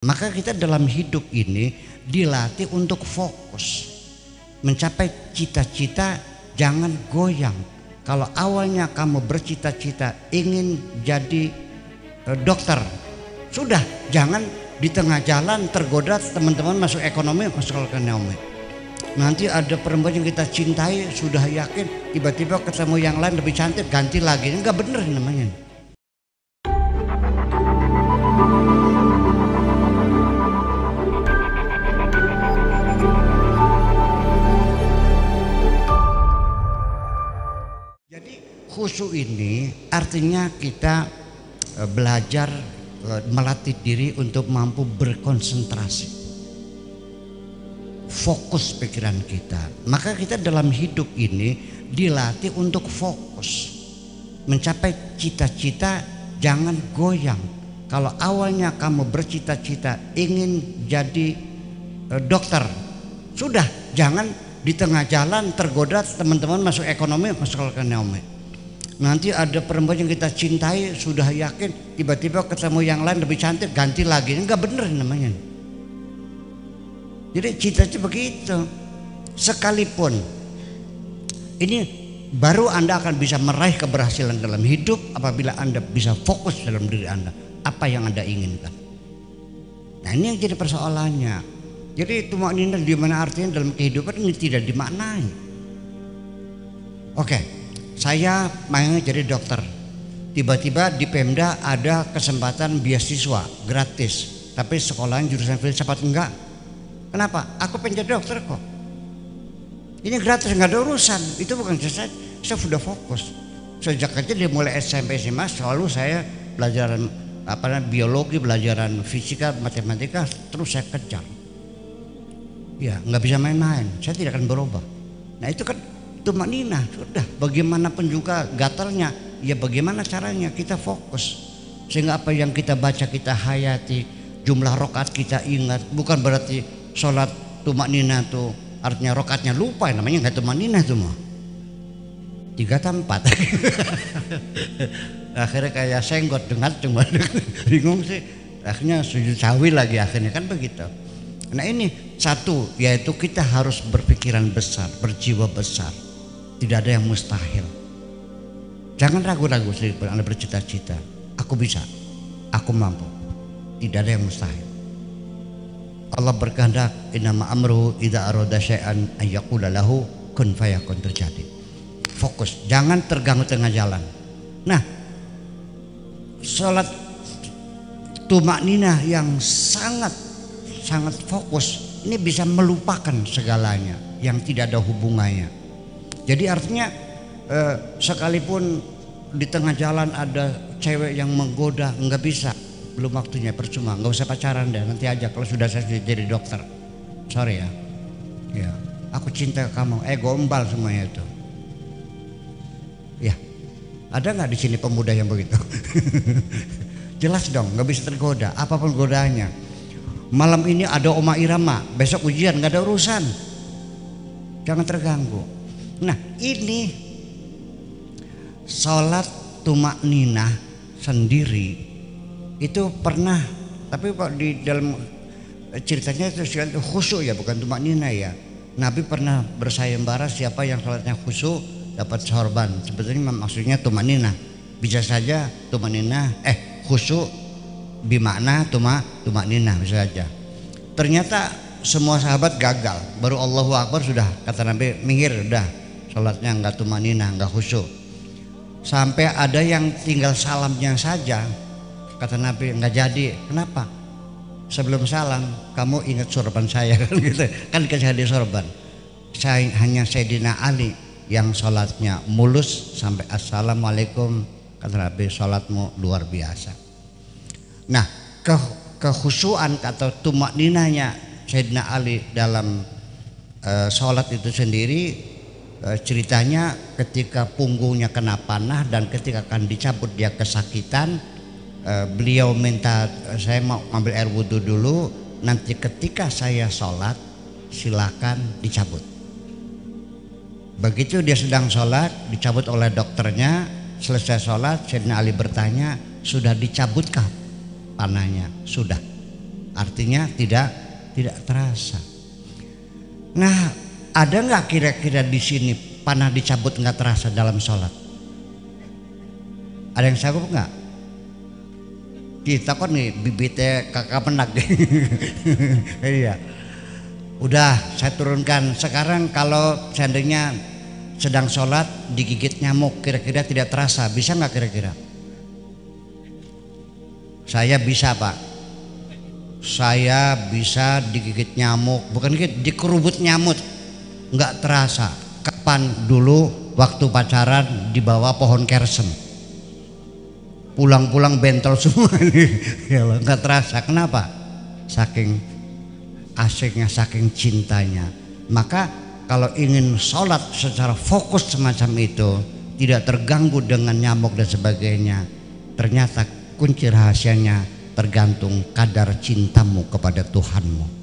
Maka kita dalam hidup ini dilatih untuk fokus. Mencapai cita-cita jangan goyang. Kalau awalnya kamu bercita-cita ingin jadi eh, dokter, sudah jangan di tengah jalan tergoda teman-teman masuk ekonomi, masuk ekonomi. Nanti ada perempuan yang kita cintai sudah yakin tiba-tiba ketemu yang lain lebih cantik ganti lagi. Enggak bener namanya. Khusyuk ini artinya kita e, belajar e, melatih diri untuk mampu berkonsentrasi. Fokus pikiran kita. Maka kita dalam hidup ini dilatih untuk fokus. Mencapai cita-cita jangan goyang. Kalau awalnya kamu bercita-cita ingin jadi e, dokter, sudah jangan di tengah jalan tergoda teman-teman masuk ekonomi masuk ekonomi Nanti ada perempuan yang kita cintai sudah yakin tiba-tiba ketemu yang lain lebih cantik ganti lagi. Enggak bener namanya. Jadi cita-cita begitu. Sekalipun ini baru Anda akan bisa meraih keberhasilan dalam hidup apabila Anda bisa fokus dalam diri Anda. Apa yang Anda inginkan. Nah ini yang jadi persoalannya. Jadi tumak nina di mana artinya dalam kehidupan ini tidak dimaknai. Oke. Okay saya mau jadi dokter. Tiba-tiba di Pemda ada kesempatan beasiswa gratis. Tapi sekolahan jurusan filsafat enggak. Kenapa? Aku pengen jadi dokter kok. Ini gratis nggak ada urusan. Itu bukan saya. Saya sudah fokus. Sejak kecil dia mulai SMP SMA selalu saya pelajaran apa biologi, pelajaran fisika, matematika terus saya kejar. Ya nggak bisa main-main. Saya tidak akan berubah. Nah itu kan tumak nina sudah bagaimanapun juga gatalnya? Ya bagaimana caranya? Kita fokus. Sehingga apa yang kita baca kita hayati jumlah rokat kita ingat. Bukan berarti sholat tumak nina tuh artinya rokatnya lupa. Namanya nggak tumak nina tuh mah. Tiga tempat akhirnya kayak senggot dengar cuma bingung sih. Akhirnya sujud sawi lagi akhirnya kan begitu. Nah ini satu yaitu kita harus berpikiran besar berjiwa besar tidak ada yang mustahil. Jangan ragu-ragu sedikit Anda bercita-cita. Aku bisa. Aku mampu. Tidak ada yang mustahil. Allah berkehendak inama amru idza arada syai'an ayyaqula lahu kun fayakun terjadi. Fokus, jangan terganggu tengah jalan. Nah, salat tumak ninah yang sangat sangat fokus ini bisa melupakan segalanya yang tidak ada hubungannya jadi artinya eh, sekalipun di tengah jalan ada cewek yang menggoda nggak bisa. Belum waktunya percuma. Nggak usah pacaran deh nanti aja kalau sudah saya jadi dokter. Sorry ya. Ya. Aku cinta kamu. Eh gombal semuanya itu. Ya. Ada nggak di sini pemuda yang begitu? Jelas dong nggak bisa tergoda. Apa pun godanya malam ini ada Oma Irama. Besok ujian nggak ada urusan. Jangan terganggu Nah ini sholat tumak nina sendiri itu pernah tapi kok di dalam ceritanya itu khusyuk ya bukan tumak nina ya. Nabi pernah bersayembara siapa yang sholatnya khusyuk dapat sorban. Sebetulnya maksudnya tumak nina bisa saja tumak nina eh khusyuk bimakna tumak tumak nina bisa saja. Ternyata semua sahabat gagal. Baru Allahu Akbar sudah kata Nabi minggir udah sholatnya nggak tumanina nggak khusyuk. Sampai ada yang tinggal salamnya saja kata Nabi nggak jadi. Kenapa? Sebelum salam kamu ingat sorban saya. Kan gitu. Kan hadiah sorban. Saya hanya Sayyidina Ali yang sholatnya mulus sampai assalamualaikum kata Nabi sholatmu luar biasa. Nah ke kekhusyuan atau tumak ninanya Sayyidina Ali dalam uh, sholat itu sendiri Eh, ceritanya ketika punggungnya kena panah dan ketika akan dicabut dia kesakitan eh, beliau minta eh, saya mau ambil air wudhu dulu. Nanti ketika saya sholat silakan dicabut. Begitu dia sedang sholat dicabut oleh dokternya. Selesai sholat Sayyidina Ali bertanya sudah dicabutkah panahnya? Sudah. Artinya tidak tidak terasa. Nah, ada nggak kira-kira di sini panah dicabut nggak terasa dalam sholat? Ada yang sanggup nggak? Kita kan nih bibitnya kakak penak. iya. Udah saya turunkan. Sekarang kalau seandainya sedang sholat digigit nyamuk kira-kira tidak terasa bisa nggak kira-kira? Saya bisa pak. Saya bisa digigit nyamuk, bukan digigit, dikerubut nyamuk, nggak terasa. Kapan dulu waktu pacaran di bawah pohon kersen? Pulang-pulang bentol semua nih, ya nggak terasa. Kenapa? Saking asiknya, saking cintanya. Maka kalau ingin sholat secara fokus semacam itu, tidak terganggu dengan nyamuk dan sebagainya, ternyata kunci rahasianya tergantung kadar cintamu kepada Tuhanmu.